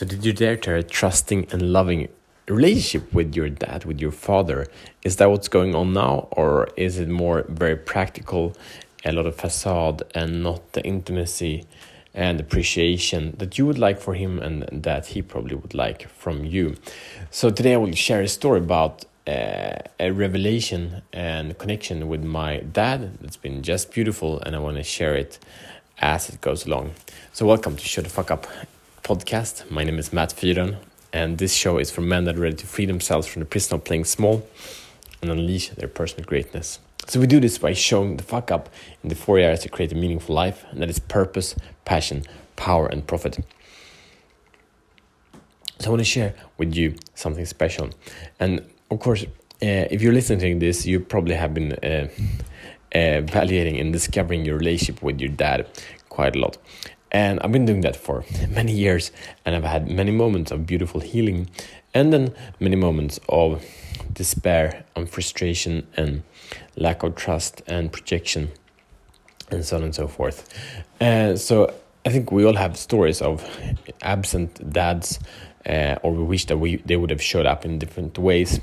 So, did you dare to a trusting and loving relationship with your dad, with your father? Is that what's going on now, or is it more very practical, a lot of facade, and not the intimacy and appreciation that you would like for him and that he probably would like from you? So, today I will share a story about uh, a revelation and connection with my dad that's been just beautiful, and I want to share it as it goes along. So, welcome to Show the Fuck Up podcast. My name is Matt Fyron, and this show is for men that are ready to free themselves from the prison of playing small and unleash their personal greatness. So, we do this by showing the fuck up in the four areas to create a meaningful life, and that is purpose, passion, power, and profit. So, I want to share with you something special. And of course, uh, if you're listening to this, you probably have been uh, evaluating and discovering your relationship with your dad quite a lot. And I've been doing that for many years, and I've had many moments of beautiful healing, and then many moments of despair and frustration and lack of trust and projection, and so on and so forth. Uh, so I think we all have stories of absent dads uh, or we wish that we they would have showed up in different ways.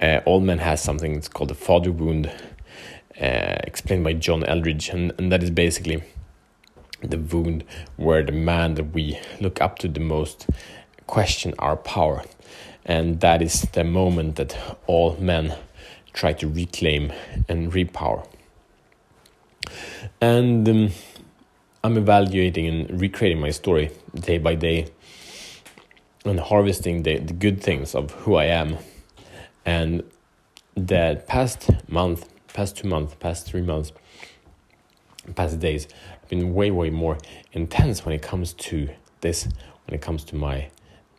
Uh, all men has something that's called the father wound, uh, explained by John Eldredge, and, and that is basically the wound where the man that we look up to the most question our power, and that is the moment that all men try to reclaim and repower. And um, I'm evaluating and recreating my story day by day and harvesting the, the good things of who I am. And the past month, past two months, past three months, past days been way, way more intense when it comes to this, when it comes to my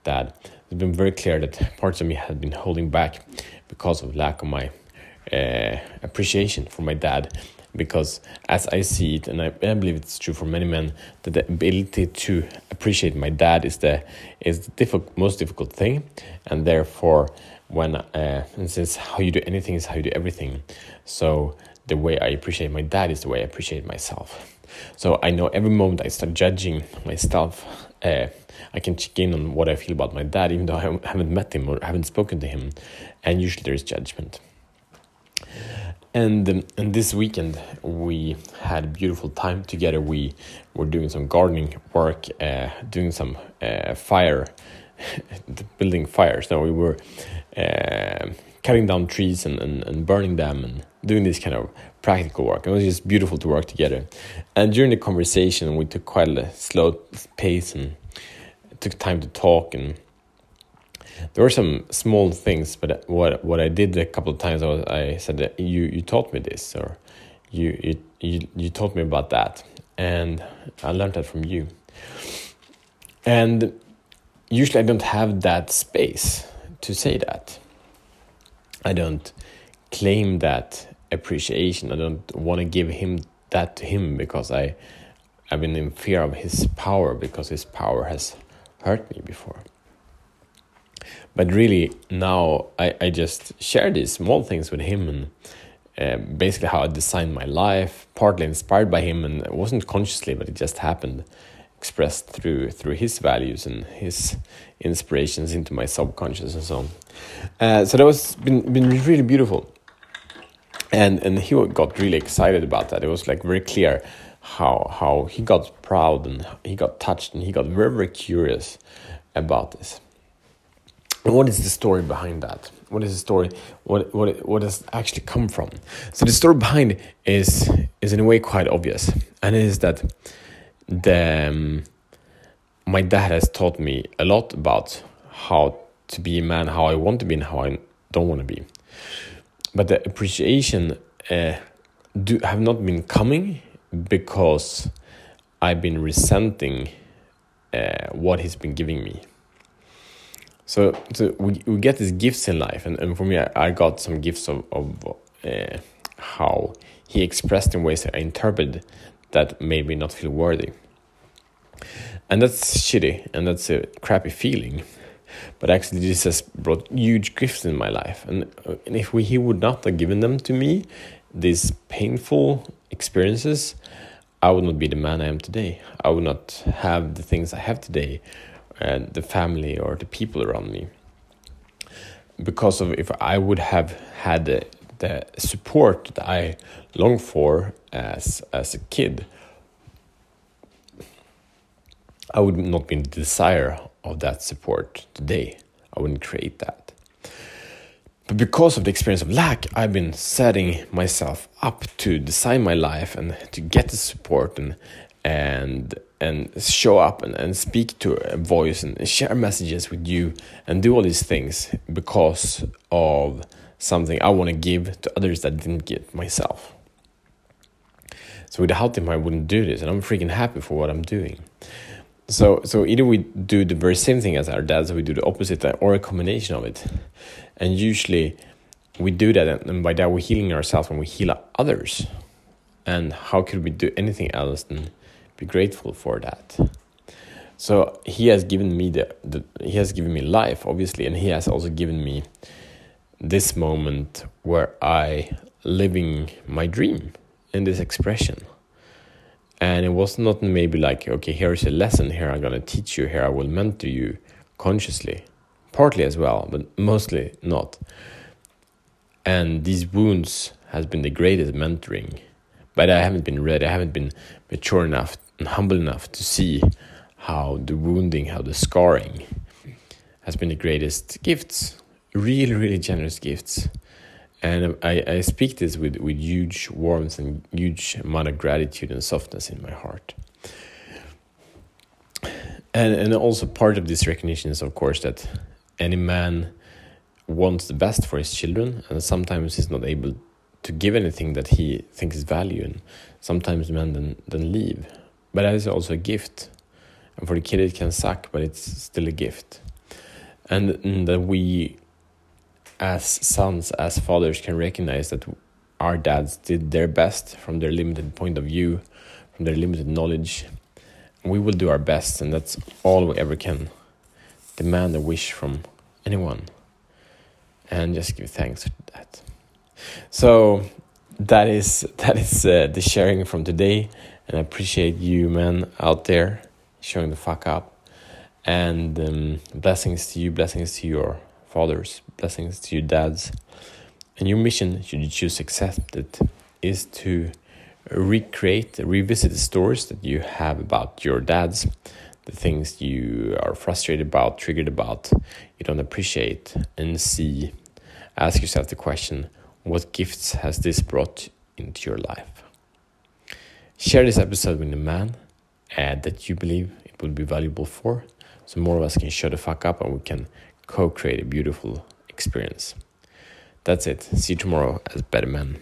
dad. It's been very clear that parts of me have been holding back because of lack of my uh, appreciation for my dad because as I see it, and I, I, believe it's true for many men, that the ability to appreciate my dad is the is the difficult, most difficult thing, and therefore, when uh, and since how you do anything is how you do everything, so the way I appreciate my dad is the way I appreciate myself. So I know every moment I start judging myself, uh, I can check in on what I feel about my dad, even though I haven't met him or haven't spoken to him, and usually there is judgment. And um, and this weekend we had a beautiful time together. We were doing some gardening work, uh, doing some uh, fire, building fires. No, we were uh, cutting down trees and, and, and burning them and doing this kind of practical work. It was just beautiful to work together. And during the conversation, we took quite a slow pace and took time to talk and there were some small things, but what what I did a couple of times, I, was, I said that you you taught me this, or you you you you taught me about that, and I learned that from you. And usually, I don't have that space to say that. I don't claim that appreciation. I don't want to give him that to him because I I've been in fear of his power because his power has hurt me before. But really, now I, I just share these small things with him and uh, basically how I designed my life, partly inspired by him, and it wasn't consciously, but it just happened, expressed through through his values and his inspirations into my subconscious and so on. Uh, so that was been been really beautiful, and and he got really excited about that. It was like very clear how how he got proud and he got touched and he got very very curious about this what is the story behind that? What is the story? What what what does actually come from? So the story behind is is in a way quite obvious, and it is that the um, my dad has taught me a lot about how to be a man, how I want to be, and how I don't want to be. But the appreciation uh, do have not been coming because I've been resenting uh, what he's been giving me. So, so we, we get these gifts in life, and, and for me, I, I got some gifts of, of uh, how he expressed in ways that I interpreted that made me not feel worthy. And that's shitty, and that's a crappy feeling. But actually, this has brought huge gifts in my life. And, uh, and if we, he would not have given them to me, these painful experiences, I would not be the man I am today. I would not have the things I have today uh, the family or the people around me. Because of if I would have had the, the support that I long for as as a kid, I would not be in the desire of that support today. I wouldn't create that. But because of the experience of lack, I've been setting myself up to design my life and to get the support and and and show up and, and speak to a voice and share messages with you and do all these things because of something I want to give to others that didn't get myself. So without him, I wouldn't do this, and I'm freaking happy for what I'm doing. So, so either we do the very same thing as our dads, or we do the opposite, uh, or a combination of it. And usually, we do that, and by that we're healing ourselves when we heal others. And how could we do anything else than be grateful for that? So he has given me the, the he has given me life, obviously, and he has also given me this moment where I living my dream in this expression and it was not maybe like okay here's a lesson here i'm going to teach you here i will mentor you consciously. Partly as well but mostly not. And these wounds has been the greatest mentoring. But i haven't been ready i haven't been mature enough and humble enough to see how the wounding how the scarring has been the greatest gifts. Really really generous gifts and I, I speak this with, with huge warmth and huge amount of gratitude and softness in my heart. And, and also part of this recognition is, of course, that any man wants the best for his children, and sometimes he's not able to give anything that he thinks is value, and sometimes men then, then leave. But that is also a gift. And for the kid, it can suck, but it's still a gift. And, and that we as sons, as fathers, can recognize that our dads did their best from their limited point of view, from their limited knowledge. We will do our best, and that's all we ever can demand a wish from anyone. And just give thanks for that. So that is that is uh, the sharing from today, and I appreciate you, man, out there showing the fuck up. And um, blessings to you, blessings to your fathers, blessings to your dads. And your mission, should you choose to accept it, is to recreate, revisit the stories that you have about your dads, the things you are frustrated about, triggered about, you don't appreciate, and see, ask yourself the question what gifts has this brought into your life? Share this episode with a man uh, that you believe it would be valuable for, so more of us can shut the fuck up and we can co create a beautiful experience. That's it. See you tomorrow as better men.